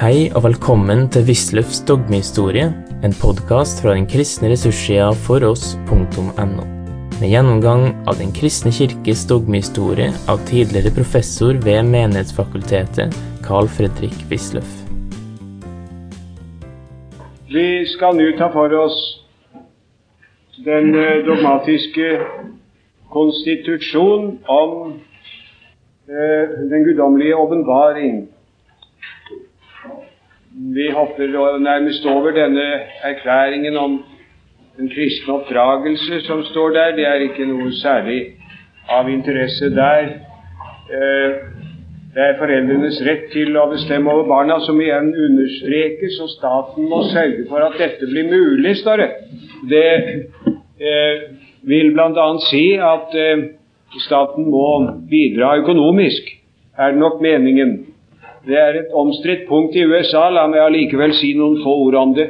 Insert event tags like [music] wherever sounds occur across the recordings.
Hei og velkommen til Wisløffs dogmehistorie, en podkast fra den kristne ressurssida foross.no. Med gjennomgang av Den kristne kirkes dogmehistorie av tidligere professor ved Menighetsfakultetet, Carl Fredrik Wisløff. Vi skal nå ta for oss den eh, dogmatiske konstitusjon om eh, den guddommelige åpenbaring. Vi hopper nærmest over denne erklæringen om den kristne oppdragelse som står der. Det er ikke noe særlig av interesse der. Eh, det er foreldrenes rett til å bestemme over barna som igjen understrekes, og staten må sørge for at dette blir mulig, står det. Det eh, vil bl.a. si at eh, staten må bidra økonomisk, er det nok meningen. Det er et omstridt punkt i USA. La meg allikevel si noen få ord om det.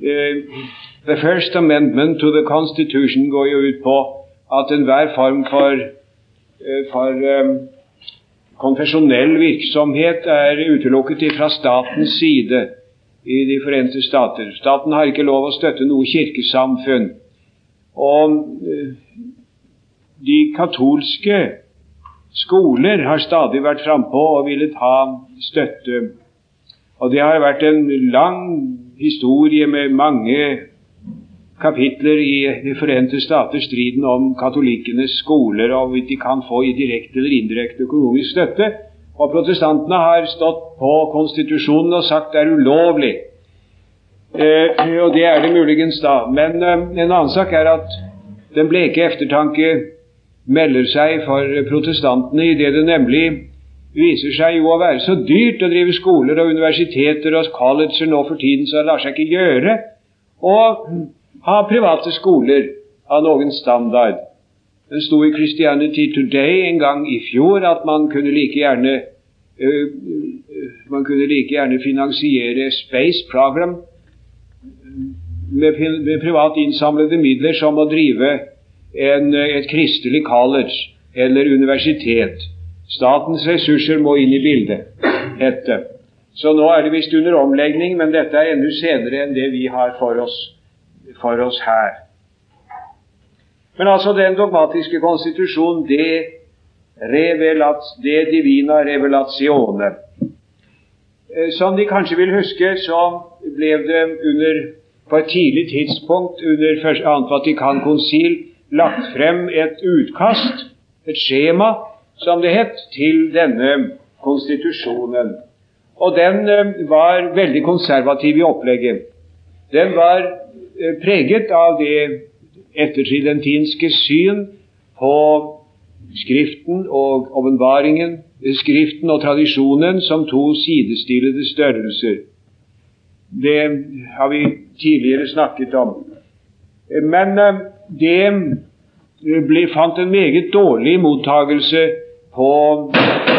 Uh, the First Amendment to the Constitution går jo ut på at enhver form for, uh, for um, konfesjonell virksomhet er utelukket fra statens side i De forente stater. Staten har ikke lov å støtte noe kirkesamfunn. Og uh, de katolske skoler har stadig vært frampå og villet ha støtte. Og det har vært en lang historie med mange kapitler i De forente stater, striden om katolikkenes skoler og hvorvidt de kan få i direkte eller indirekte økonomisk støtte. Og protestantene har stått på konstitusjonen og sagt det er ulovlig. Eh, og det er det muligens da. Men eh, en annen sak er at den bleke eftertanke melder seg for protestantene i det det nemlig viser seg jo å være så dyrt å drive skoler og universiteter og colleger nå for tiden, så det lar seg ikke gjøre å ha private skoler av noen standard. Det sto i Christianity Today en gang i fjor at man kunne like gjerne uh, man kunne like gjerne finansiere Space Program med, med privat innsamlede midler som å drive en, et kristelig college eller universitet. Statens ressurser må inn i bildet. etter Så nå er det visst under omlegning, men dette er enda senere enn det vi har for oss, for oss her. Men altså den dogmatiske konstitusjon, det, revelat, det divina revelazione. Eh, som de kanskje vil huske, så ble det under, på et tidlig tidspunkt under 2. Vatikankonsil lagt frem et utkast, et skjema, som det het, til denne konstitusjonen. Og den eh, var veldig konservativ i opplegget. Den var eh, preget av det ettertridentinske syn på Skriften og åpenbaringen, Skriften og tradisjonen som to sidestillede størrelser. Det har vi tidligere snakket om. Men eh, det ble, fant en meget dårlig mottagelse på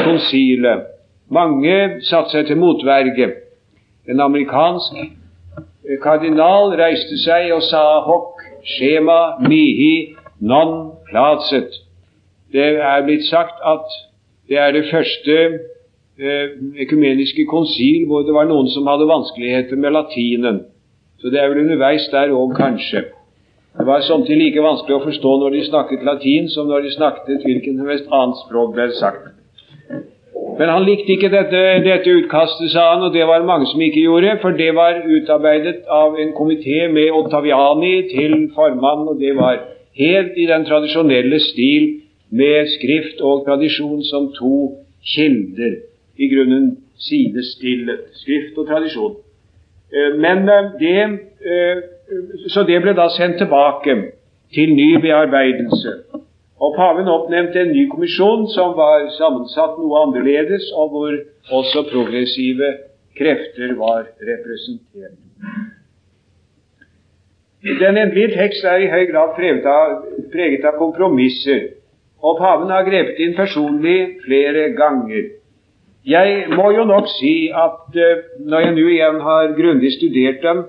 konsilet. Mange satte seg til motverge. En amerikansk kardinal reiste seg og sa hoc skjema mihi non placet. Det er blitt sagt at det er det første eh, ekumeniske konsil hvor det var noen som hadde vanskeligheter med latinen. Så det er vel underveis der òg, kanskje. Det var samtidig like vanskelig å forstå når de snakket latin, som når de snakket et hvilket som helst annet språk, ble sagt. Men han likte ikke dette, dette, utkastet, sa han, og det var mange som ikke gjorde, for det var utarbeidet av en komité med Ottaviani til formann, og det var helt i den tradisjonelle stil med skrift og tradisjon som to kilder, i grunnen sidestillet, skrift og tradisjon. Eh, men eh, det eh, så det ble da sendt tilbake til ny bearbeidelse. Og Paven oppnevnte en ny kommisjon som var sammensatt noe annerledes, og hvor også progressive krefter var representert. Den endelige tekst er i høy grad preget av, kompromisser, og paven har grepet inn personlig flere ganger. Jeg må jo nok si at uh, når jeg nå igjen har grundig studert dem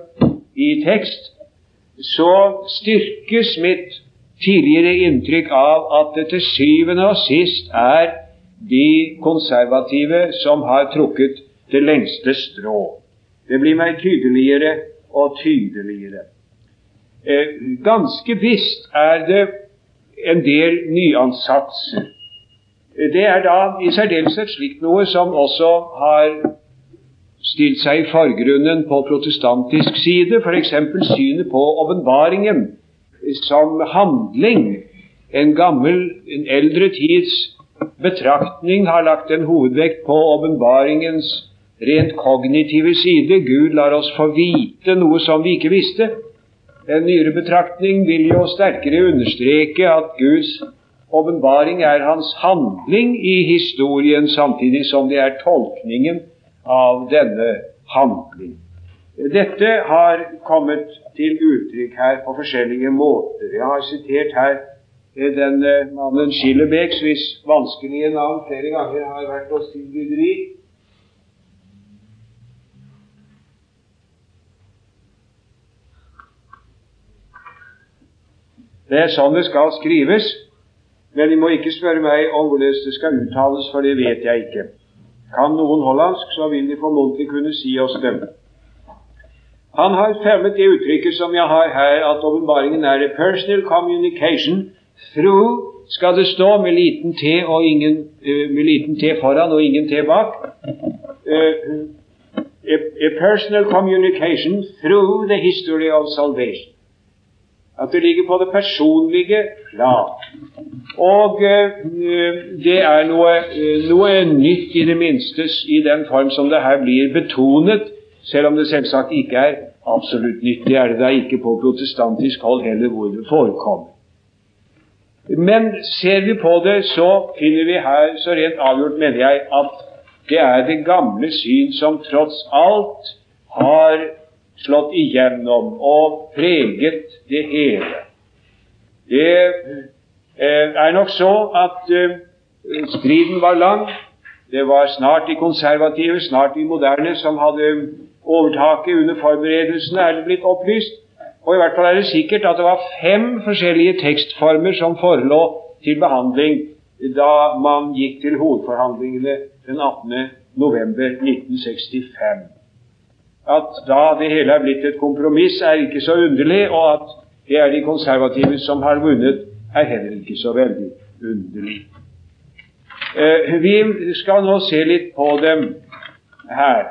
i tekst, så styrkes mitt tidligere inntrykk av at det til syvende og sist er de konservative som har trukket det lengste strå. Det blir meg tydeligere og tydeligere. Eh, ganske visst er det en del nyansatser. Det er da i særdeleshet slikt noe som også har stilt seg i forgrunnen på protestantisk side, f.eks. synet på åpenbaringen som handling. En gammel, en eldre tids betraktning har lagt en hovedvekt på åpenbaringens rent kognitive side. Gud lar oss få vite noe som vi ikke visste. En nyere betraktning vil jo sterkere understreke at Guds åpenbaring er hans handling i historien, samtidig som det er tolkningen av denne handling. Dette har kommet til uttrykk her på forskjellige måter. Jeg har sitert her den mannen Schillebeck, hvis vanskelige navn flere ganger har vært oss til bryderi. Det er sånn det skal skrives, men De må ikke spørre meg om hvordan det skal uttales, for det vet jeg ikke. Kan noen hollandsk, så vil de formodentlig kunne si oss dem. Han har fremmet det uttrykket som jeg har her, at åpenbaringen er a personal communication through skal det stå med liten t, ingen, uh, med liten t foran og ingen t bak. Uh, a, a personal communication through the history of salvation. At det ligger på det personlige plan. Og uh, det er noe, uh, noe, nytt, i det minste, i den form som det her blir betonet, selv om det selvsagt ikke er absolutt nytt. Det er det da ikke på protestantisk hold heller, hvor det forekommer. Men ser vi på det, så finner vi her, så rent avgjort mener jeg, at det er det gamle syn som tross alt har slått igjennom og preget det hele. Det eh, er nok så at eh, striden var lang. Det var snart de konservative, snart de moderne, som hadde overtaket under forberedelsene, er det blitt opplyst. Og i hvert fall er det sikkert at det var fem forskjellige tekstformer som forelå til behandling da man gikk til hovedforhandlingene den 18. november 1965. At da det hele er blitt et kompromiss, er ikke så underlig, og at det er de konservative som har vunnet, er heller ikke så veldig underlig. Eh, vi skal nå se litt på dem her.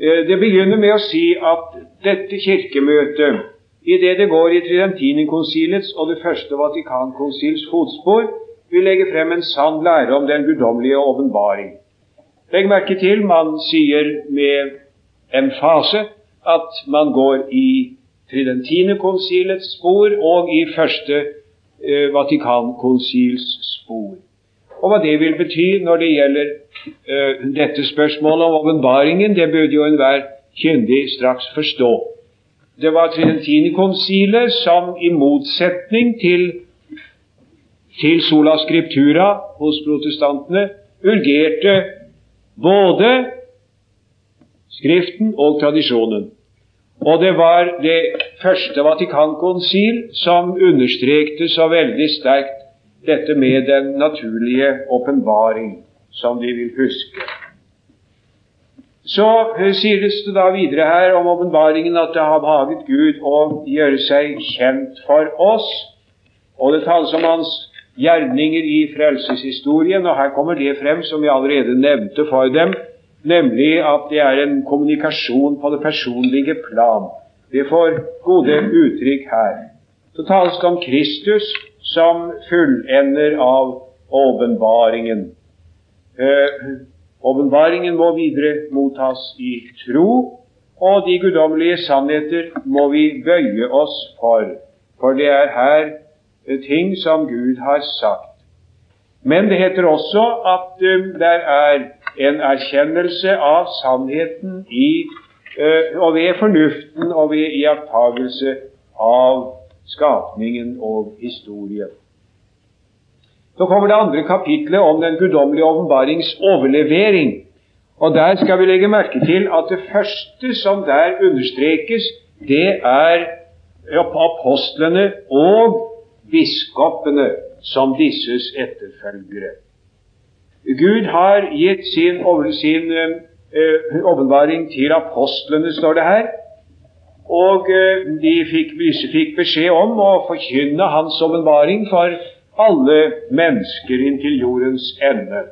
Eh, det begynner med å si at dette kirkemøtet, i det går i Tridentinerkonsilets og det første Vatikankonsils fotspor, vil legge frem en sann lære om den guddommelige åpenbaring. Legg merke til man sier med emfase at man går i Tridentinekonsilets spor og i første eh, Vatikankonsils spor. Og hva det vil bety når det gjelder eh, dette spørsmålet om åpenbaringen, det burde jo enhver kyndig straks forstå. Det var Tridentinekonsilet som i motsetning til, til sola scriptura hos protestantene urgerte både Skriften og tradisjonen. Og det var det første Vatikankonsil som understrekte så veldig sterkt dette med den naturlige åpenbaring, som de vil huske. Så eh, sies det da videre her om åpenbaringen at det har behaget Gud å gjøre seg kjent for oss. Og det tales om Hans gjerninger i frelseshistorien, og her kommer det frem som vi allerede nevnte for dem, nemlig at det er en kommunikasjon på det personlige plan. Det får gode uttrykk her. Så tales det om Kristus som fullender av åpenbaringen. Eh, åpenbaringen må videre mottas i tro, og de guddommelige sannheter må vi bøye oss for, for det er her ting som Gud har sagt. Men det heter også at uh, det er en erkjennelse av sannheten i, uh, og ved fornuften og ved iakttagelse av skapningen og historien. Så kommer det andre kapitlet om den guddommelige åpenbarings overlevering. Og Der skal vi legge merke til at det første som der understrekes, det er apostlene og biskopene som disses etterfølgere. Gud har gitt sin, sin uh, åpenbaring til apostlene, står det her. Og uh, de fikk, fikk, beskjed om å forkynne hans åpenbaring for alle mennesker inntil jordens ende.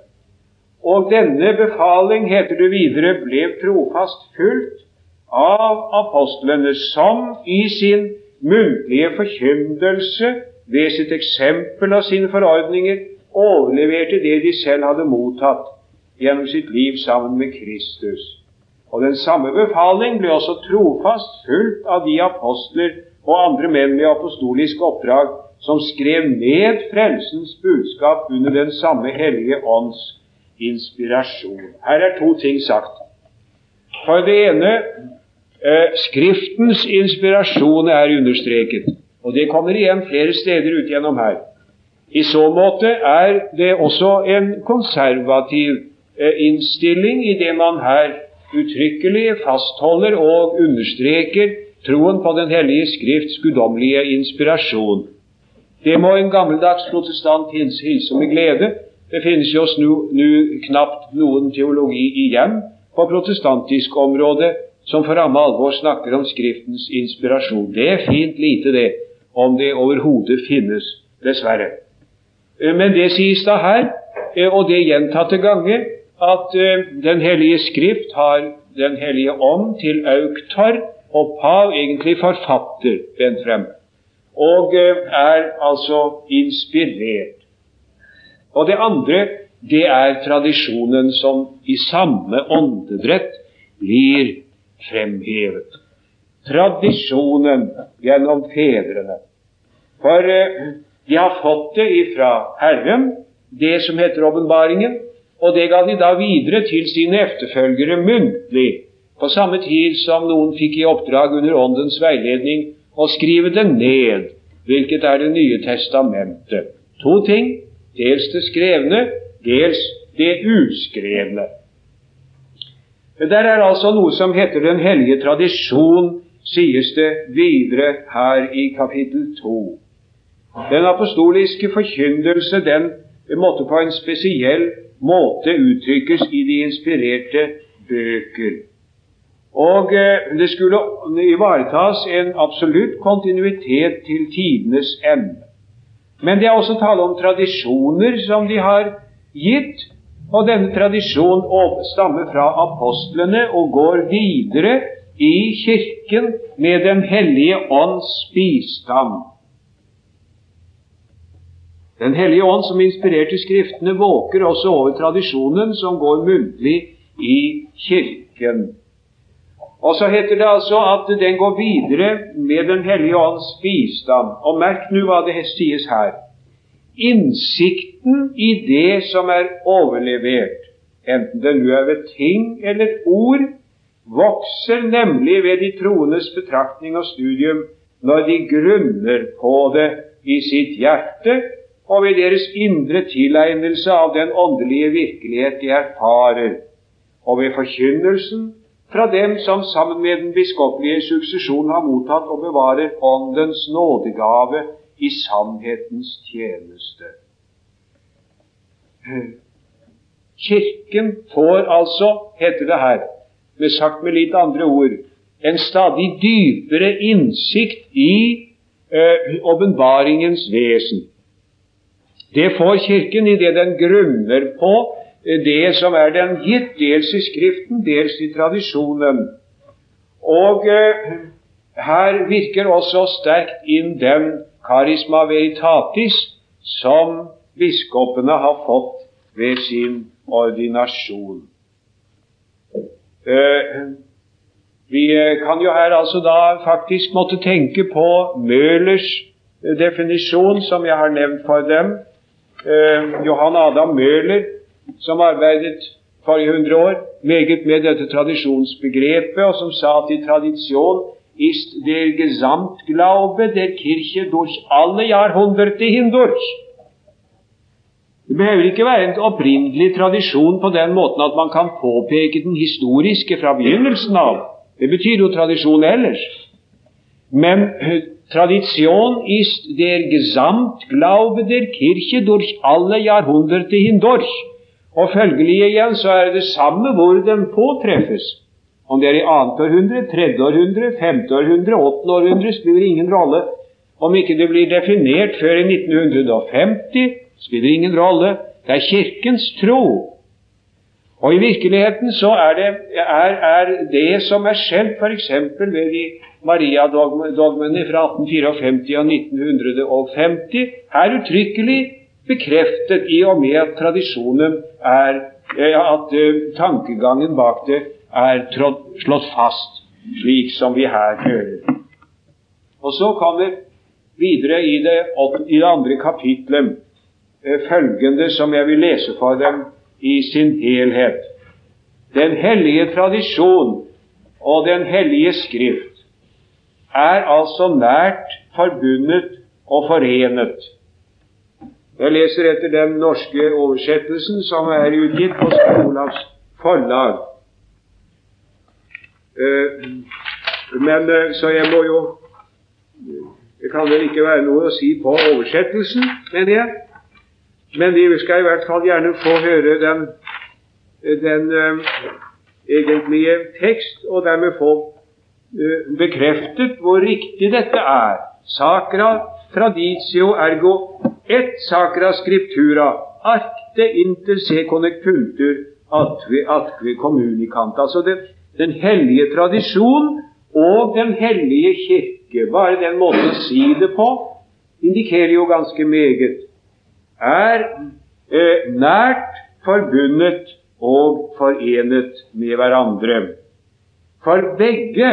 Og denne befaling, heter det videre, ble trofast fulgt av apostlene, som i sin muntlige forkyndelse ved sitt eksempel av sine forordninger overleverte det de selv hadde mottatt gjennom sitt liv sammen med Kristus. Og den samme befaling ble også trofast fulgt av de apostler og andre menn med apostolisk oppdrag som skrev ned frelsens budskap under den samme Hellige Ånds inspirasjon. Her er to ting sagt. For det ene eh, Skriftens inspirasjon er understreket, og det kommer igjen flere steder ut gjennom her. I så måte er det også en konservativ eh, innstilling i det man her uttrykkelig fastholder og understreker troen på Den hellige Skrifts guddommelige inspirasjon. Det må en gammeldags protestant hilse med glede. Det finnes jo nå knapt noen teologi igjen på protestantisk område som for ramme alvor snakker om Skriftens inspirasjon. Det er fint lite, det, om det overhodet finnes, dessverre. Eh, men det sies da her, eh, og det gjentatte ganger, at eh, Den hellige Skrift har Den hellige ånd til auktor og pav, egentlig forfatter, bent frem, og er altså inspirert. Og det andre, det er tradisjonen som i samme åndedrett blir fremhevet. Tradisjonen gjennom fedrene. For de har fått det ifra Herren, det som heter åpenbaringen, og det ga de da videre til sine efterfølgere muntlig, på samme tid som noen fikk i oppdrag under Åndens veiledning å skrive det ned, hvilket er Det nye testamentet. To ting, dels det skrevne, dels det uskrevne. Der er altså noe som heter Den hellige tradisjon, sies det videre her i kapittel 2. Den apostoliske forkynnelse den måtte på en spesiell måte uttrykkes i de inspirerte bøker. Og eh, det skulle ivaretas en absolutt kontinuitet til tidenes ende. Men det er også tale om tradisjoner som de har gitt, og denne tradisjonen stammer fra apostlene og går videre i Kirken med Den hellige ånds bistand. Den hellige ånd som inspirerte Skriftene, våker også over tradisjonen som går muntlig i Kirken. Og så heter det altså at den går videre med Den hellige ånds bistand. Og merk nå hva det sies her. Innsikten i det som er overlevert, enten det nå er ved ting eller ord, vokser nemlig ved de troendes betraktning og studium når de grunner på det i sitt hjerte og ved deres indre tilegnelse av den åndelige virkelighet de erfarer, og ved forkynnelsen fra dem som sammen med den biskopelige suksesjon har mottatt og bevarer Åndens nådegave i sannhetens tjeneste. Kirken får altså, heter det her, med sagt med litt andre ord, en stadig dypere innsikt i eh, åpenbaringens vesen. Det får Kirken idet den grunner på det som er den gitt, dels i Skriften, dels i tradisjonen. Og eh, her virker også sterkt inn den karisma veritatis som biskopene har fått ved sin ordinasjon. Eh, vi kan jo her altså da faktisk måtte tenke på Møhlers definisjon, som jeg har nevnt for dem, eh, Johan Adam Møhler, som arbeidet forrige hundre år meget med dette tradisjonsbegrepet, og som sa i tradisjon ist der Gesamtglaube der Kirche durch alle Jahrhunderte hindurch. Det behøver ikke være en opprinnelig tradisjon på den måten at man kan påpeke den historiske fra begynnelsen av. Det betyr jo tradisjon ellers. Men Tradition ist der Gesamtglaube der Kirche durch alle Jahrhunderte hindurch. Og følgelig igjen så er det samme hvor den påtreffes. Om det er i annet århundre, tredje århundre, femte århundre, åttende århundre, spiller ingen rolle. Om ikke det blir definert før i 1950, spiller ingen rolle. Det er Kirkens tro. Og i virkeligheten så er det, er, er det som er skjelt f.eks. ved de Maria-dogmene fra 1854 og 1950, er uttrykkelig bekreftet i og med at tradisjonen er at uh, tankegangen bak det er slått fast, slik som vi her hører. Og så kommer videre i det, i det andre kapitlet uh, følgende som jeg vil lese for dem i sin helhet. Den hellige tradisjon og Den hellige skrift er altså nært forbundet og forenet jeg leser etter den norske oversettelsen som er utgitt på Skolavs forlag. Eh, men eh, Så jeg må jo Det kan vel ikke være noe å si på oversettelsen, mener jeg. Men vi skal i hvert fall gjerne få høre den, den uh, egentlige tekst, og dermed få bekreftet hvor riktig dette er. Sacra traditio ergo et sacra scriptura arte inter se connectuntur atque, atque communicant. Altså det, den hellige tradisjon og Den hellige kirke, bare den måten å si det på, indikerer jo ganske meget, er eh, nært forbundet og forenet med hverandre. For begge,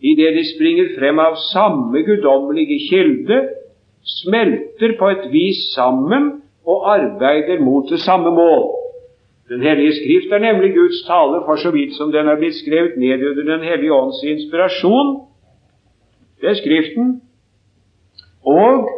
idet de springer frem av samme guddommelige kilde, smelter på et vis sammen og arbeider mot det samme mål. Den hellige Skrift er nemlig Guds tale for så vidt som den er blitt skrevet ned under Den hellige ånds inspirasjon. Det er Skriften. Og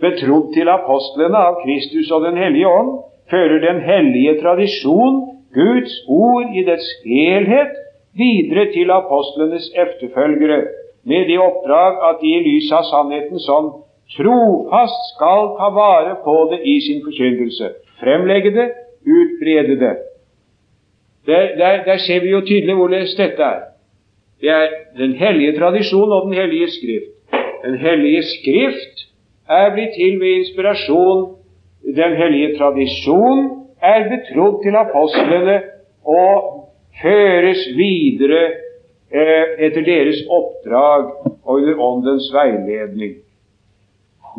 betrodd til apostlene av Kristus og Den hellige ånd fører den hellige tradisjon Guds ord i dets helhet videre til apostlenes efterfølgere, med det oppdrag at de i lys av sannheten som trofast skal ta vare på det i sin forkynnelse. Fremlegge det, utbrede det. Der, der, der ser vi jo tydelig hvordan dette er. Det er Den hellige tradisjon og Den hellige skrift. Den hellige skrift er blitt til ved inspirasjon. Den hellige tradisjon er betrodd til apostlene og føres videre eh, etter deres oppdrag og under Åndens veiledning.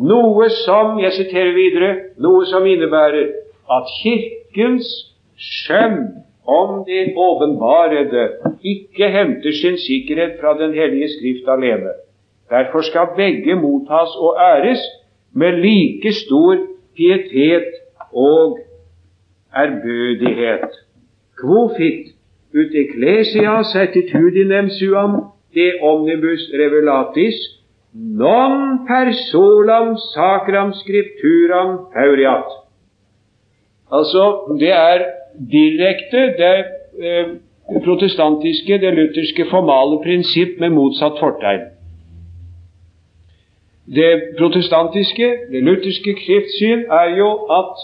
Noe som jeg siterer videre, noe som innebærer at Kirkens skjønn om det åpenbarede ikke henter sin sikkerhet fra Den hellige Skrift alene. Derfor skal begge mottas og æres med like stor pietet og ærbødighet. Quo fit ut ecclesia certitudinem suam de omnibus revelatis non personam sacram scripturam pauriat. Altså, det er direkte det eh, protestantiske, det lutherske formale prinsipp med motsatt fortegn. Det protestantiske, det lutherske skriftsyn er jo at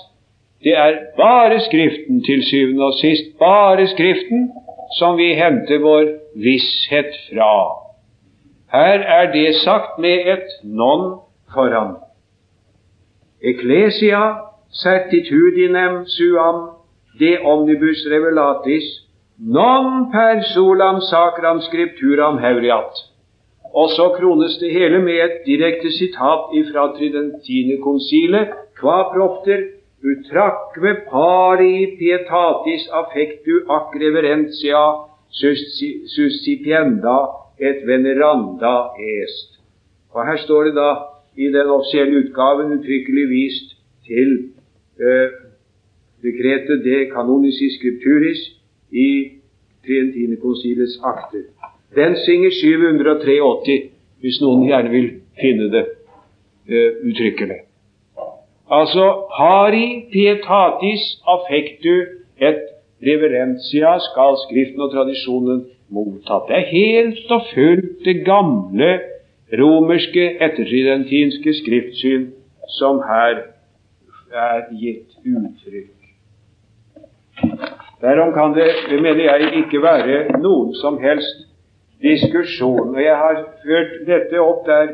det er bare Skriften til syvende og sist, bare Skriften, som vi henter vår visshet fra. Her er det sagt med et non foran. Ecclesia certitudinem suam de omnibus revelatis non per solam sacram scripturam heuriat. Og så krones det hele med et direkte sitat ifra Tridentine konsile, qua propter utraque pari pietatis affectu ac reverentia suscipienda et veneranda est. Og Her står det da i den offisielle utgaven uttrykkelig vist til eh, dekretet de Canonis scripturis i Trientine konsilets akter. Den synger 783, hvis noen gjerne vil finne det eh, uttrykkelig. Altså pari pietatis affectu et reverentia skal Skriften og tradisjonen mottatt. Det er helt og fullt det gamle romerske ettertridentinske skriftsyn som her er gitt uttrykk. Derom kan det, mener jeg, ikke være noen som helst diskusjon. Og jeg har ført dette opp der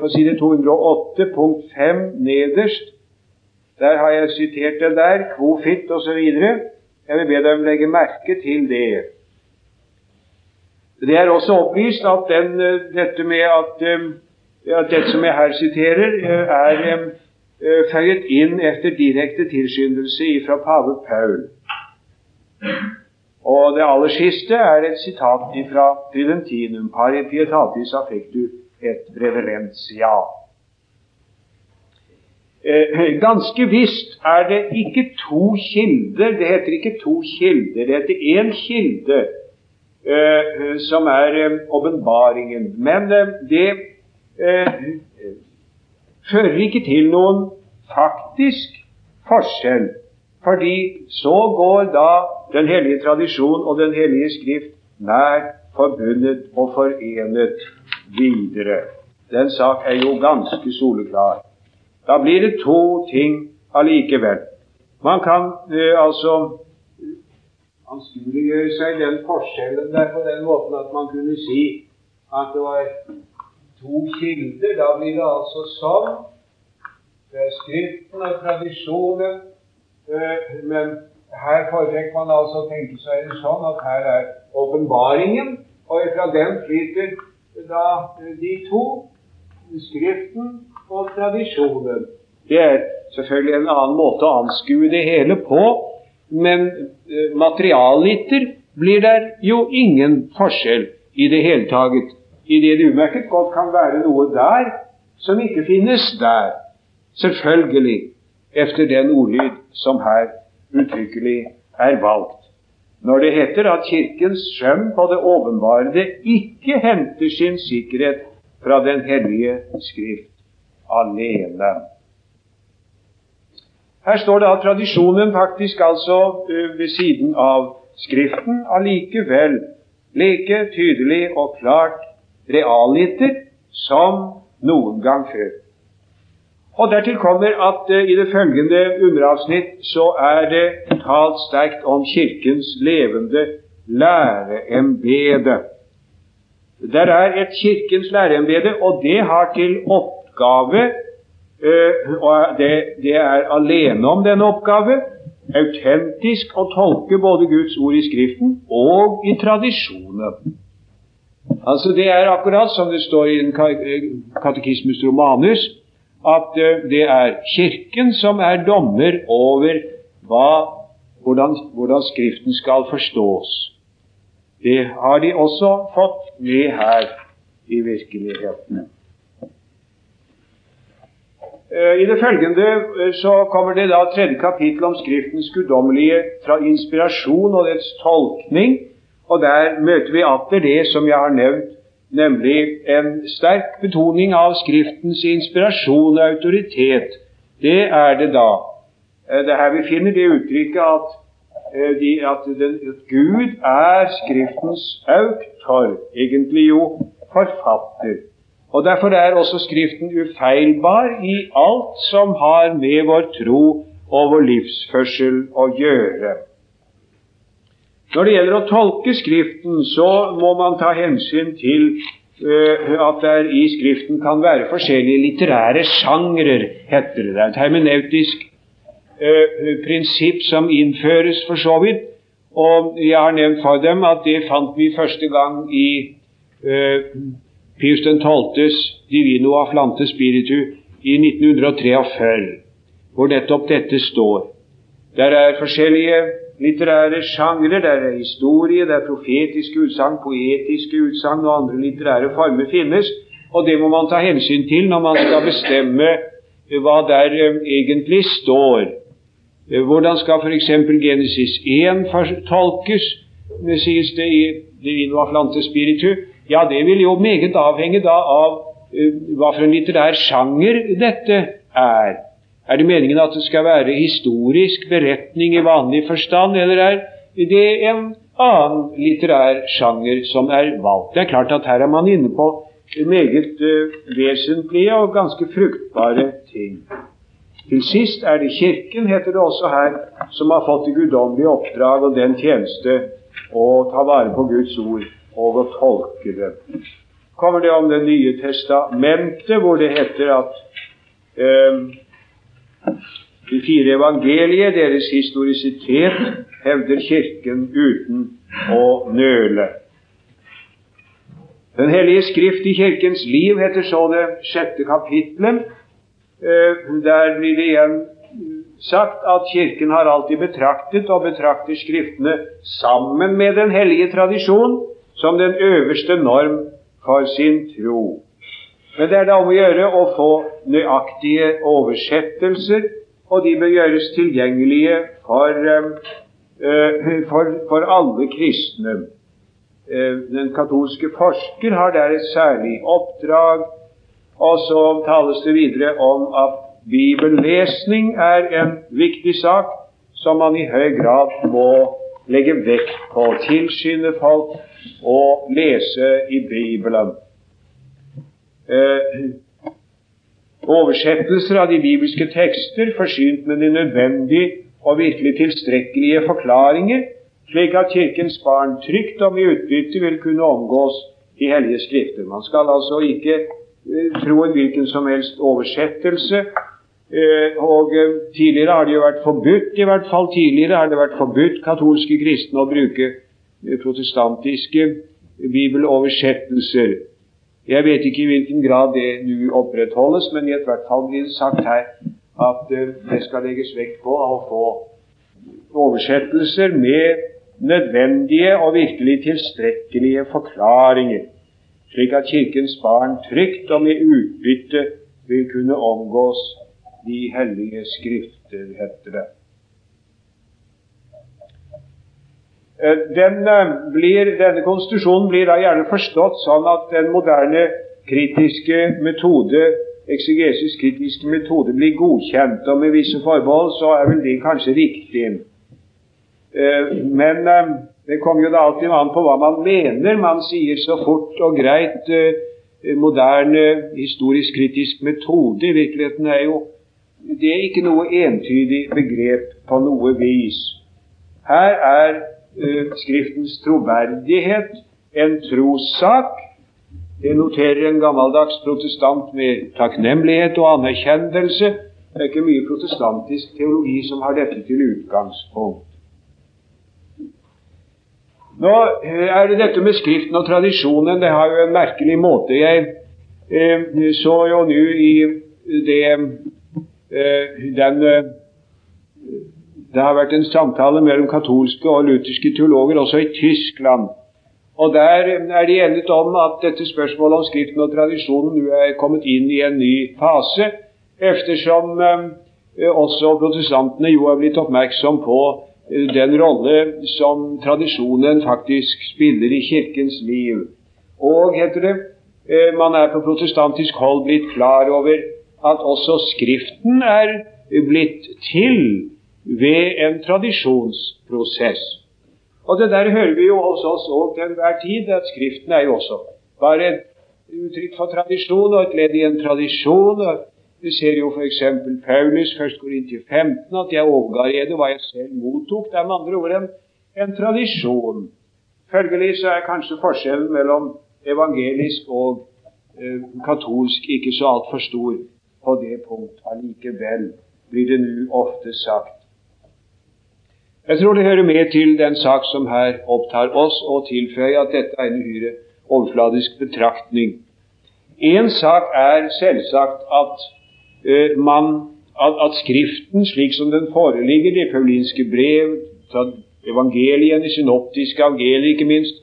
på side 208, punkt 5 nederst. Der har jeg sitert det der, kvofit osv. Jeg vil be dem legge merke til det. Det er også oppvist at den, eh, dette med at, eh, at dette som jeg her siterer, er føyet inn etter direkte tilskyndelse fra pave Paul. Og det aller siste er et sitat fra Tridentinum pari pietatis affectu et reverensia. Eh, ganske visst er det ikke to kilder. Det heter ikke to kilder. Det heter én kilde, eh, som er eh, åpenbaringen. Men det fører ikke til noen faktisk forskjell fordi så går da Den hellige tradisjon og Den hellige skrift nær forbundet og forenet videre. Den sak er jo ganske soleklar. Da blir det to ting allikevel. Man kan eh, altså anskueliggjøre seg den forskjellen der på den måten at man kunne si at det var to kilder. Da blir det altså sånn. Det er Skriften og tradisjonen Eh, men her foretrekker man altså å tenke seg det sånn at her er åpenbaringen, og fra den flyter da de to, Skriften og tradisjonen. Det er selvfølgelig en annen måte å anskue det hele på, men materialliter materialiter blir der jo ingen forskjell i det hele taget, i det det umerket godt kan være noe der som ikke finnes der. Selvfølgelig efter den ordlyd som her uttrykkelig er valgt. Når det heter at Kirkens skjønn på det åpenbarede ikke henter sin sikkerhet fra Den hellige Skrift alene. Her står det at tradisjonen faktisk altså øh, ved siden av Skriften allikevel like tydelig og klart realiter som noen gang før. Og Dertil kommer at uh, i det følgende underavsnitt så er det talt sterkt om Kirkens levende læreembede. Der er et Kirkens læreembede, og det har til oppgave uh, og det, det, er alene om denne oppgave autentisk å tolke både Guds ord i Skriften og i tradisjonen. Altså Det er akkurat som det står i Katekismus Romanus at eh, det er Kirken som er dommer over hva, hvordan, hvordan Skriften skal forstås. Det har de også fått med her i virkeligheten. Eh, I det følgende eh, så kommer det da tredje kapittel om Skriftens guddommelige fra inspirasjon og dets tolkning. Og der møter vi atter det som jeg har nevnt nemlig en sterk betoning av Skriftens inspirasjon og autoritet. Det er det da. Eh, det er her vi finner det uttrykket at, eh, de, at, den, at Gud er Skriftens auktor, egentlig jo forfatter. Og Derfor er også Skriften ufeilbar i alt som har med vår tro og vår livsførsel å gjøre. Når det gjelder å tolke Skriften, så må man ta hensyn til uh, at det i Skriften kan være forskjellige litterære sjangrer, heter det. Det er et hermeneutisk uh, prinsipp som innføres for så vidt. Og jeg har nevnt for dem at det fant vi første gang i uh, Pius 12.s Divino Aflante Spiritu i 1943, hvor nettopp dette står. Der er forskjellige litterære sjangre. Det er historie, det er profetiske utsagn, poetiske utsagn og andre litterære former finnes. Og det må man ta hensyn til når man skal bestemme eh, hva der eh, egentlig står. Eh, hvordan skal f.eks. Genesis 1 tolkes, sies det i Divino Aflante Spiritu? Ja, det vil jo meget avhenge da av hva for en litterær sjanger dette er. Er det meningen at det skal være historisk beretning i vanlig forstand, eller er det en annen litterær sjanger som er valgt? Det er klart at her er man inne på meget uh, vesentlige og ganske fruktbare ting. Til sist er det Kirken, heter det også her, som har fått det guddommelige oppdrag og den tjeneste å ta vare på Guds ord og å tolke det. Kommer det om Det nye testamentet, hvor det heter at eh, de fire evangelier, deres historisitet, hevder Kirken uten å nøle. Den hellige skrift i Kirkens liv heter så det sjette kapitlet. Eh, der blir det igjen sagt at Kirken har alltid betraktet og betrakter Skriftene sammen med den hellige tradisjon som den øverste norm for sin tro. Men det er da om å gjøre å få nøyaktige oversettelser, og de bør gjøres tilgjengelige for, uh, for, for alle kristne. Uh, den katolske forsker har der et særlig oppdrag, og så tales det videre om at bibellesning er en viktig sak som man i høy grad må legge vekt på. Tilskynde folk å lese i Bibelen. Eh, oversettelser av de bibelske tekster forsynt med de nødvendige og virkelig tilstrekkelige forklaringer, slik at Kirkens barn trygt og med utbytte vil kunne omgås de hellige skrifter. Man skal altså ikke eh, tro en hvilken som helst oversettelse. Eh, og eh, Tidligere har det jo vært forbudt, i hvert fall tidligere har det vært forbudt katolske kristne å bruke eh, protestantiske bibeloversettelser. Jeg vet ikke i hvilken grad det nå opprettholdes, men i hvert fall blir det sagt her at uh, det skal legges vekt på å få oversettelser med nødvendige og virkelig tilstrekkelige forklaringer, slik at Kirkens barn trygt og med utbytte vil kunne omgås de hellige skrifter, heter det. Eh, den eh, blir, denne konstitusjonen blir da gjerne forstått sånn at den moderne kritiske metode, eksegesis kritiske metode blir godkjent, og med visse forbehold så er vel det kanskje riktig. Eh, men det kommer jo da alltid an på hva man mener. Man sier så fort og greit moderne historisk kritisk metode. I virkeligheten er jo det er ikke noe entydig begrep på noe vis. Her er Eh, Skriftens troverdighet en trossak. Det noterer en gammeldags protestant med takknemlighet og anerkjennelse. Det er ikke mye protestantisk teologi som har dette til utgangspunkt. Nå eh, er det dette med Skriften og tradisjonen. Det har jo en merkelig måte. Jeg eh, så jo nå i det eh, den eh, det har vært en samtale mellom katolske og lutherske teologer også i Tyskland. Og Der er de enige om at dette spørsmålet om Skriften og tradisjonen nå er kommet inn i en ny fase, eftersom eh, også protestantene jo er blitt oppmerksom på eh, den rolle som tradisjonen faktisk spiller i Kirkens liv. Og, heter det, eh, man er på protestantisk hold blitt klar over at også Skriften er blitt til ved en tradisjonsprosess. Og det der hører vi jo hos oss òg til enhver tid, at Skriften er jo også bare et uttrykk for tradisjon og et ledd i en tradisjon. Vi ser jo f.eks. Paulus, 1. til 15, at jeg overga ede hva jeg selv mottok. Det er med andre ord en, en tradisjon. Følgelig så er kanskje forskjellen mellom evangelisk og eh, katolsk ikke så altfor stor på det punkt. Allikevel blir det nå ofte sagt jeg tror det hører med til den sak som her opptar oss, og tilføyer at dette er en uhyre overfladisk betraktning. Én sak er selvsagt at, uh, man, at, Skriften, slik som den foreligger, de paulinske brev, evangeliene, synoptiske evangelier ikke minst,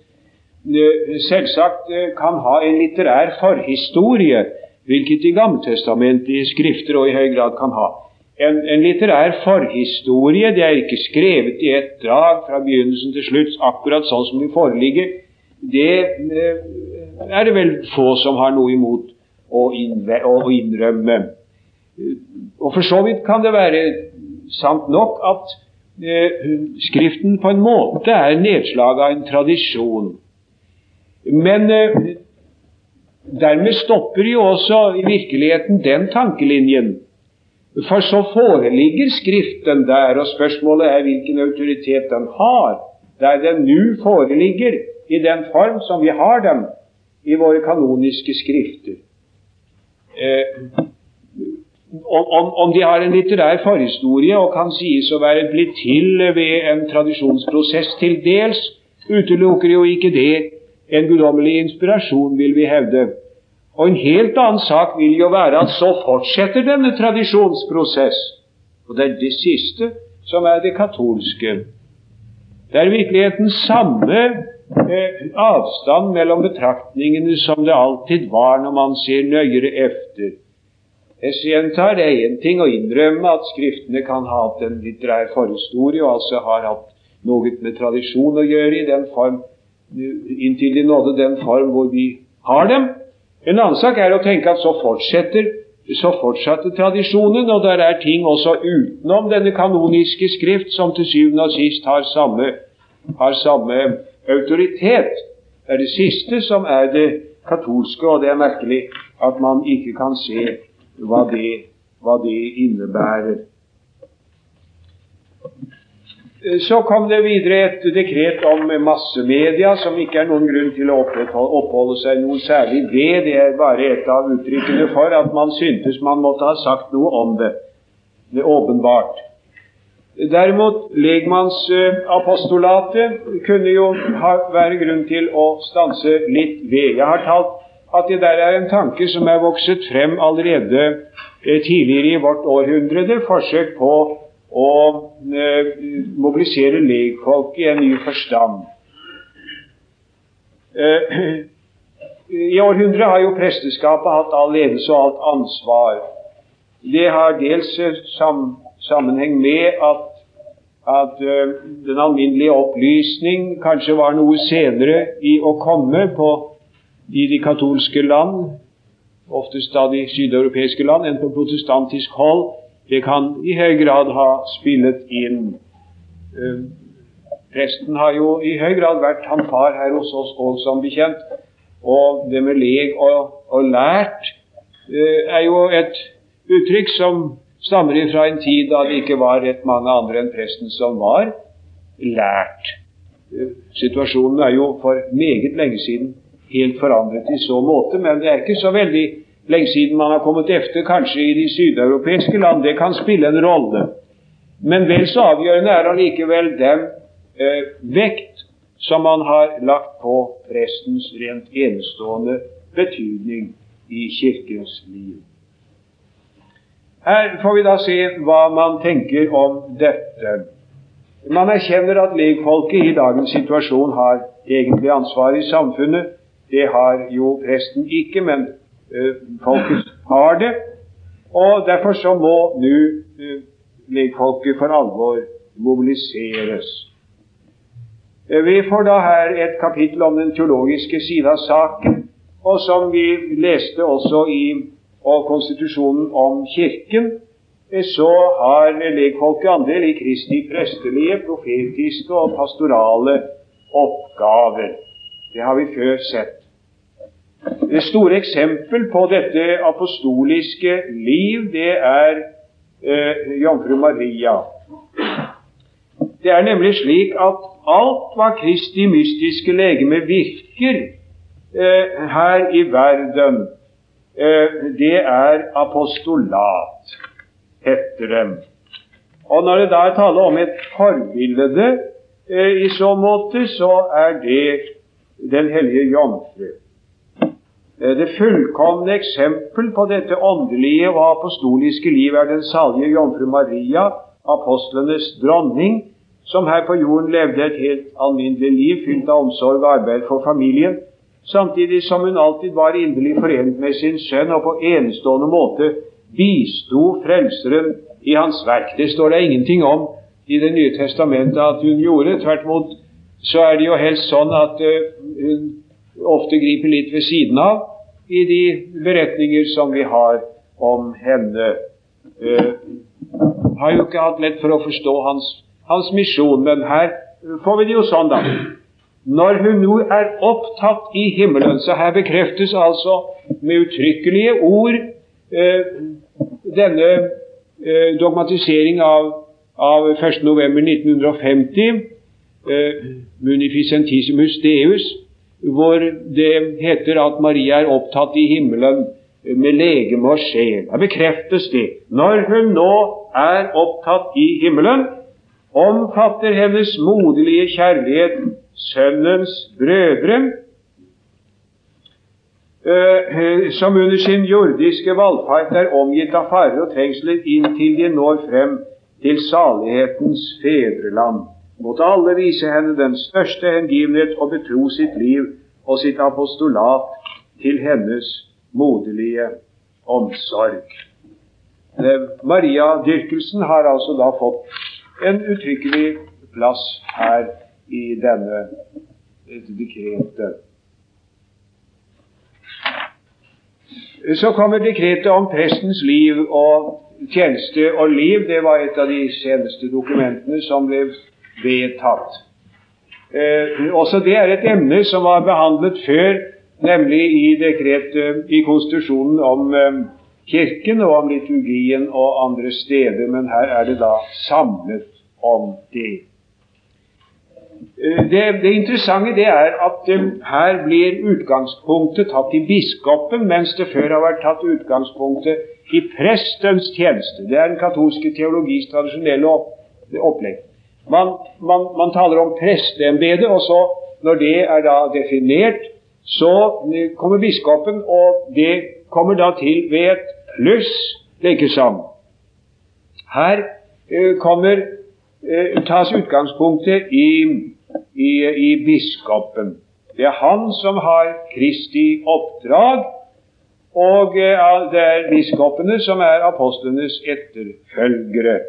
uh, selvsagt uh, kan ha en litterær forhistorie, hvilket de gammeltestamentlige skrifter og i høy grad kan ha en, en, litterær forhistorie. Det er ikke skrevet i ett drag fra begynnelsen til slutt, akkurat sånn som det foreligger. Det eh, er det vel få som har noe imot å, innrømme. Og For så vidt kan det være sant nok at eh, Skriften på en måte er nedslag av en tradisjon. Men eh, dermed stopper jo også i virkeligheten den tankelinjen For så foreligger Skriften der, og spørsmålet er hvilken autoritet den har, der den nå foreligger i den form som vi har den i våre kanoniske skrifter. Eh, om, om, de har en litterær forhistorie og kan sies å være blitt til ved en tradisjonsprosess til dels, utelukker jo ikke det en guddommelig inspirasjon, vil vi hevde. Og en helt annen sak vil jo være at så fortsetter denne tradisjonsprosess. Og det er det siste som er det katolske. Det er i virkeligheten samme eh, avstand mellom betraktningene som det alltid var når man ser nøyere efter. Jeg gjentar, det er én ting å innrømme at Skriftene kan ha hatt en litterær forhistorie, og altså har hatt noe med tradisjon å gjøre i den form, inntil de nådde den form hvor vi har dem. En annen sak er å tenke at så fortsetter så fortsatte tradisjonen, og der er ting også utenom denne kanoniske skrift som til syvende og sist har samme, har samme autoritet. Det er det siste som er det katolske, og det er merkelig at man ikke kan se hva det, hva det innebærer. Eh, så kom det videre et dekret om massemedia, som ikke er noen grunn til å oppholde seg noe særlig ved. Det er bare et av uttrykkene for at man syntes man måtte ha sagt noe om det. Det er åpenbart. Derimot, legmannsapostolatet kunne jo ha, være grunn til å stanse litt ved. Jeg har talt at det der er en tanke som er vokset frem allerede eh, tidligere i vårt århundre. Forsøk på å eh, mobilisere legfolk i en ny forstand. Eh, [clears throat] I århundret har jo presteskapet hatt all ledelse og alt ansvar. Det har dels eh, sam, sammenheng med at, at den alminnelige opplysning kanskje var noe senere i å komme på, i de katolske land, oftest da de sydeuropeiske land, enn på protestantisk hold. Det kan i høy grad ha spillet inn. Eh, presten har jo i høy grad vært han far her hos oss òg, som bekjent. Og det med leg og, og lært eh, er jo et uttrykk som stammer fra en tid da det ikke var rett mange andre enn presten som var lært. Eh, situasjonen er jo for meget lenge siden helt forandret i så måte, men det er ikke så veldig lenge siden man har kommet efter, kanskje i de sydeuropeiske land. Det kan spille en rolle. Men vel så avgjørende er allikevel den eh, vekt som man har lagt på prestens rent enestående betydning i Kirkens liv. Her får vi da se hva man tenker om dette. Man erkjenner at legfolket i dagens situasjon har egentlig ansvar i samfunnet. Det har jo presten ikke, men folket har det. Og derfor så må nå eh, legfolket for alvor mobiliseres. Eh, vi får da her et kapittel om den teologiske side av saken, og som vi leste også i og konstitusjonen om Kirken, så har legfolket andel i Kristi prestelige, profetiske og pastorale oppgaver. Det har vi før sett. Det store eksempel på dette apostoliske liv, det er eh, jomfru Maria. Det er nemlig slik at alt hva Kristi mystiske legeme virker eh, her i verden, eh, det er apostolat, heter det. Og når det da er tale om et forbilde eh, i så måte, så er det Den hellige jomfru. Eh, det fullkomne eksempel på dette åndelige og apostoliske liv er den salige jomfru Maria, apostlenes dronning, som her på jorden levde et helt alminnelig liv fylt av omsorg og arbeid for familien, samtidig som hun alltid var inderlig forent med sin sønn og på enestående måte bisto Frelseren i hans verk. Det står det ingenting om i Det nye testamentet at hun gjorde. Tvert imot så er det jo helst sånn at uh, hun ofte griper litt ved siden av i de beretninger som vi har om henne. Uh, har jo ikke hatt lett for å forstå hans, hans misjon, men her får vi det jo sånn, da. Når hun nå er opptatt i himmelen, så her bekreftes altså med uttrykkelige ord uh, denne eh, dogmatisering av, av 1.11.1950, eh, Munificentissimus Deus, hvor det heter at Maria er opptatt i himmelen med legeme og sjel. Da bekreftes det. Når hun nå er opptatt i himmelen, omfatter hennes moderlige kjærlighet Sønnens brødre, eh, som under sin jordiske valfart er omgitt av farer og trengsler inntil de når frem til salighetens fedreland. Måtte alle vise henne den største hengivenhet og betro sitt liv og sitt apostolat til hennes moderlige omsorg. Maria-dyrkelsen har altså da fått en uttrykkelig plass her i denne dekretet. Så kommer dekretet om prestens liv og tjeneste og liv. Det var et av de seneste dokumentene som ble vedtatt. Eh, også det er et emne som var behandlet før, nemlig i dekretet i konstitusjonen om eh, Kirken og om liturgien og andre steder, men her er det da samlet om det. Eh, det, det interessante det er at um, her blir utgangspunktet tatt i biskopen, mens det før har vært tatt utgangspunktet i prestens tjeneste. Det er den katolske teologis tradisjonelle opplegg. Man, man, man taler om presteembetet, og så, når det er da definert, så eh, kommer biskopen, og det kommer da til ved et pluss, liksom. Her uh, kommer eh, tas utgangspunktet i, i, i biskopen. Det er han som har Kristi oppdrag, og eh, det er biskopene som er apostlenes etterfølgere.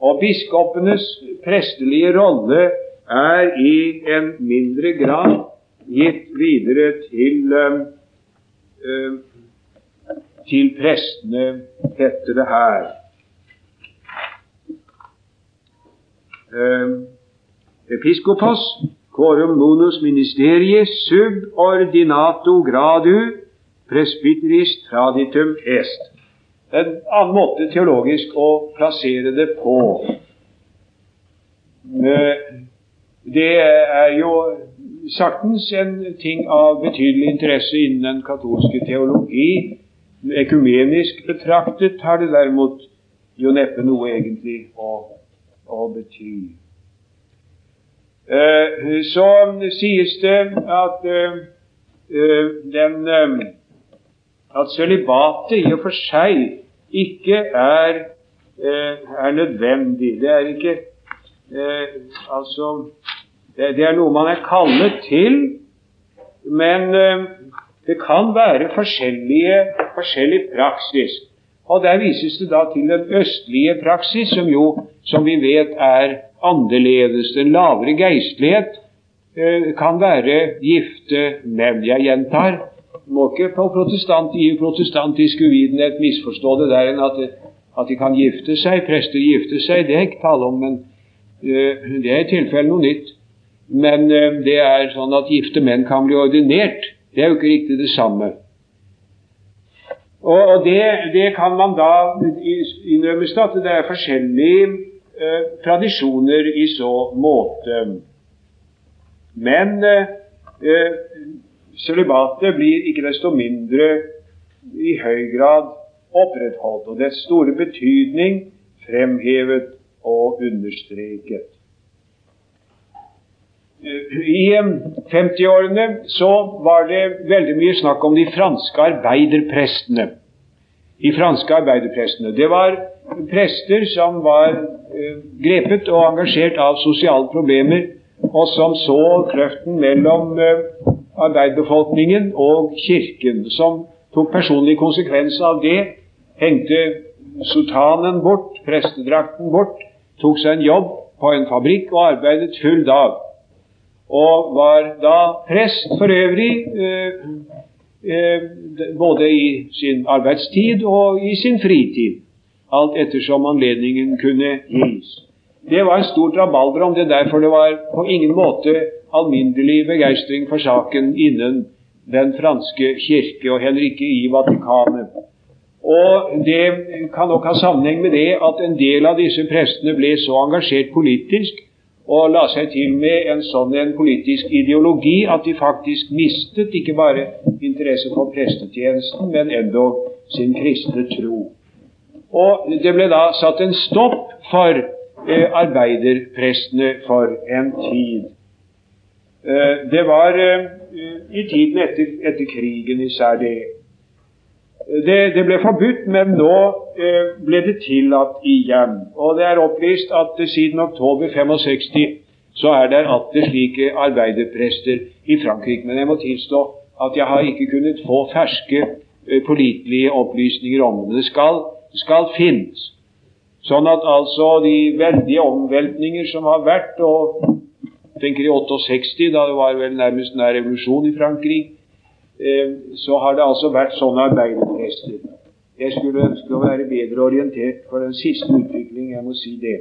Og biskopenes prestelige rolle er i en mindre grad gitt videre til, uh, til prestene, heter det her. eh, episkopos quorum munus ministerie subordinato gradu presbyteris traditum est. En annen måte teologisk å plassere det på. Eh, det er jo saktens en ting av betydelig interesse innen den katolske teologi. Ekumenisk betraktet har det derimot jo neppe noe egentlig å å bety. Eh, så sies det at eh, den at sølibatet i og for seg ikke er, er nødvendig. Det er ikke Altså det, er noe man er kallet til, men det kan være forskjellig praksis. Og Der vises det da til den østlige praksis, som jo, som vi vet, er annerledes. Den lavere geistlighet eh, kan være gifte menn. Jeg gjentar, må ikke på protestant, i protestantisk uvitenhet misforstå det der enn at, at, de kan gifte seg, prester gifte seg. Det er ikke tale om, men uh, det er i tilfelle noe nytt. Men uh, det er sånn at gifte menn kan bli ordinert. Det er jo ikke riktig det samme. Og, og det, det, kan man da innrømmes at det er forskjellige uh, tradisjoner i så måte. Men sølibatet blir ikke desto mindre i høy grad opprettholdt, og dets store betydning fremhevet og understreket. I 50-årene så var det veldig mye snakk om de franske arbeiderprestene. De franske arbeiderprestene. Det var prester som var eh, grepet og engasjert av sosiale problemer, og som så kløften mellom eh, arbeiderbefolkningen og Kirken. Som tok personlig konsekvens av det, hengte sultanen bort, prestedrakten bort, tok seg en jobb på en fabrikk og arbeidet full dag og var da prest for øvrig, eh, eh, både i sin arbeidstid og i sin fritid, alt ettersom anledningen kunne gis. Det var en stort rabalder om det, derfor det var på ingen måte alminnelig begeistring for saken innen den franske kirke, og heller ikke i Vatikanet. Og det kan nok ha sammenheng med det at en del av disse prestene ble så engasjert politisk og la seg til med en sånn en politisk ideologi at de faktisk mistet ikke bare interesse for prestetjenesten, men endog sin kristne tro. Og det ble da satt en stopp for eh, arbeiderprestene for en tid. Eh, det var eh, i tiden etter, etter krigen især det. det. Det ble forbudt, men nå ble det tillatt igjen. Og det er opplyst at siden oktober 65 så er det atter slike arbeiderprester i Frankrike. Men jeg må tilstå at jeg har ikke kunnet få ferske, pålitelige opplysninger om det. Det skal skal finnes. Sånn at altså de veldige omveltninger som har vært, og tenker i 68, da det var vel nærmest nær revolusjon i Frankrike, eh, så har det altså vært sånne arbeiderprester. Jeg skulle ønske å være bedre orientert for den siste utvikling, jeg må si det.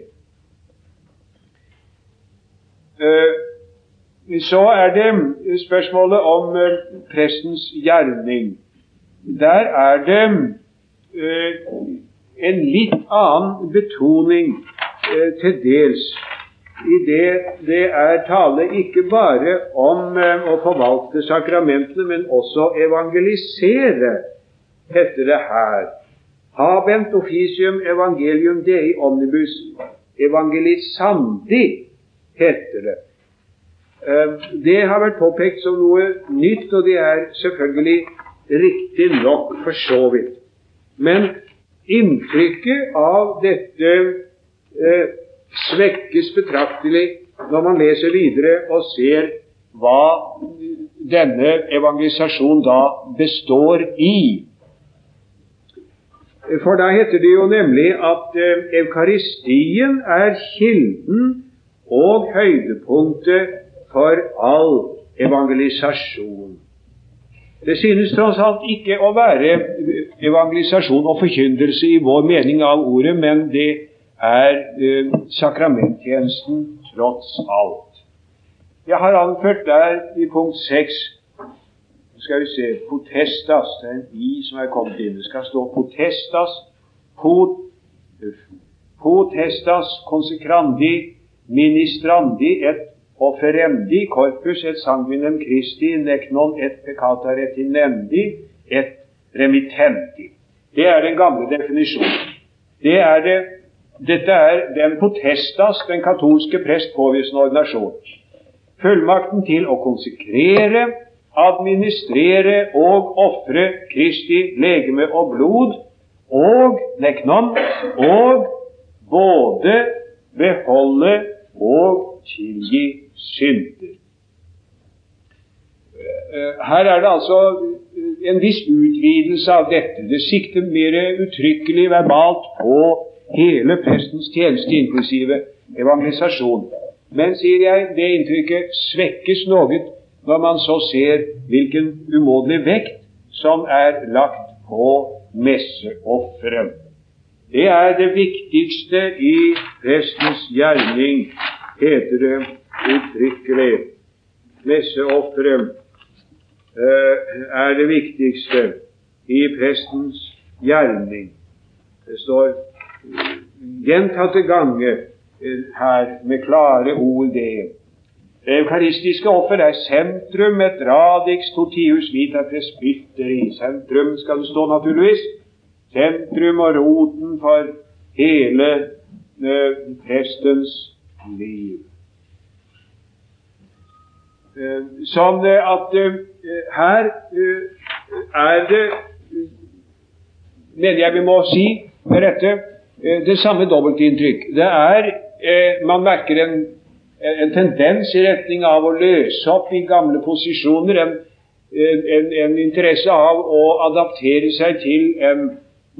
Eh, så er det spørsmålet om eh, prestens gjerning. Der er det en litt annen betoning eh, til dels i det det er tale ikke bare om eh, å forvalte sakramentene, men også evangelisere, heter det her. Habent officium evangelium dei omnibus evangelisandi, heter det. Eh, det har vært påpekt som noe nytt, og det er selvfølgelig riktig nok for så vidt. Men Inntrykket av dette eh, svekkes betraktelig når man leser videre og ser hva denne evangelisasjonen da består i. For da heter det jo nemlig at eh, Eukaristien er kilden og høydepunktet for all evangelisasjon. Det synes tross alt ikke å være evangelisasjon og forkyndelse i vår mening av ordet, men det er eh, sakramenttjenesten tross alt. Jeg har anført der i punkt 6 skal vi se potestas. Det er en i som er kommet inn. Det skal stå potestas pot, potestas consecrandi ministrandi et offerendi corpus et sanguinem Christi necnon et peccata retinendi et remittenti. Det er den gamle definisjonen. Det er det, dette er den potestas den katolske prest påviser en ordinasjon. Fullmakten til å konsekrere, administrere og ofre Kristi legeme og blod og neknon og både beholde og tilgi synder. Eh, her er det altså eh, en viss utvidelse av dette. Det sikter mer uttrykkelig verbalt på hele prestens tjeneste, inklusive evangelisasjon. Men, sier jeg, det inntrykket svekkes noe når man så ser hvilken umådelig vekt som er lagt på messeofferet. Det er det viktigste i prestens gjerning, heter det uttrykkelig. Messeofferet er det viktigste i prestens gjerning. Det står gjentatte ganger eh, her med klare ord det. Det eukaristiske offer er sentrum, et radix totius vita presbyteri. Sentrum skal det stå, naturligvis. Sentrum og roten for hele eh, prestens liv. Eh, sånn at eh, her eh, er det, mener jeg vi må si med rette, det samme dobbeltinntrykk. Det er Man merker en, en, tendens i retning av å løse opp i gamle posisjoner, en, en, en interesse av å adaptere seg til en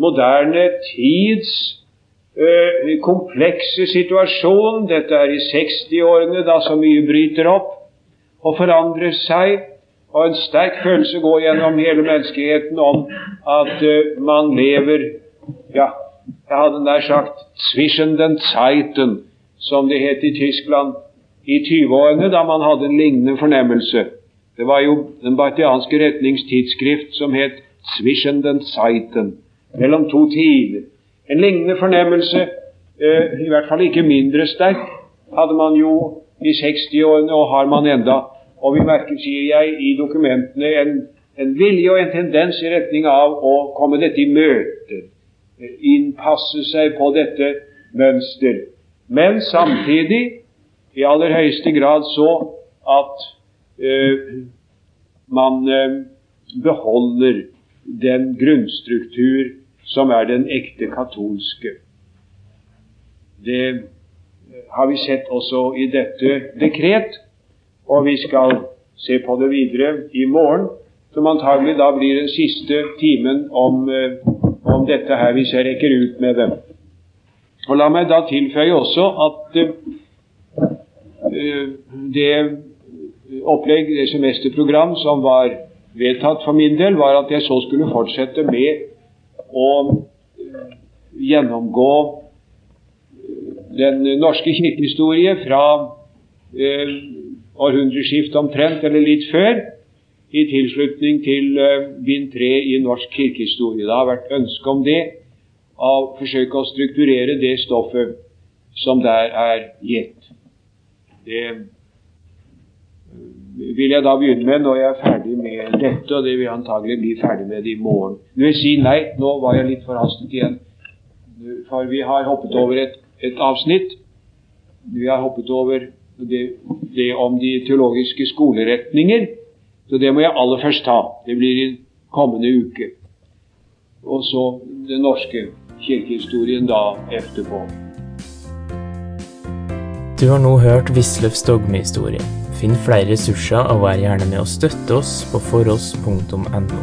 moderne tids komplekse situasjon. Dette er i 60-årene, da så mye bryter opp og forandrer seg, og en sterk følelse går gjennom hele menneskeheten om at uh, man lever Ja, jeg hadde nær sagt 'zwischen den Zeiten', som det het i Tyskland i 20-årene, da man hadde en lignende fornemmelse. Det var jo den bartianske retningstidsskrift som het 'Zwischen den Zeiten'. mellom to tider. En lignende fornemmelse, uh, i hvert fall ikke mindre sterk, hadde man jo i 60-årene, og har man enda. Og vi merker, sier jeg, i dokumentene en, en vilje og en tendens i retning av å komme dette i møte, innpasse seg på dette mønster. Men samtidig i aller høyeste grad så at eh, man eh, beholder den grunnstruktur som er den ekte katolske. Det har vi sett også i dette dekret, og vi skal se på det videre i morgen, som antagelig da blir den siste timen om, eh, om dette her, hvis jeg rekker ut med det. Og La meg da tilføye også at uh, det opplegg, det semesterprogram som var vedtatt for min del, var at jeg så skulle fortsette med å gjennomgå den norske kirkehistorie fra eh, århundreskiftet omtrent, eller litt før, i tilslutning til eh, bind tre i norsk kirkehistorie. Det har vært ønske om det, å forsøke å strukturere det stoffet som der er gitt. Det eh, vil jeg da begynne med når jeg er ferdig med dette, og det vil jeg antagelig bli ferdig med i morgen. Du vil si nei, nå var jeg litt forhastet igjen, for vi har hoppet over et et avsnitt. Vi har hoppet over det, det, om de teologiske skoleretninger, så det må jeg aller først ta. Det blir i kommende uke. Og så den norske kirkehistorien da etterpå. Du har nå hørt Wisløffs dogmehistorie. Finn flere ressurser og vær gjerne med å støtte oss på foross.no.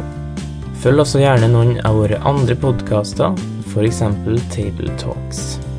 Følg også gjerne noen av våre andre podkaster, f.eks. Table Talks.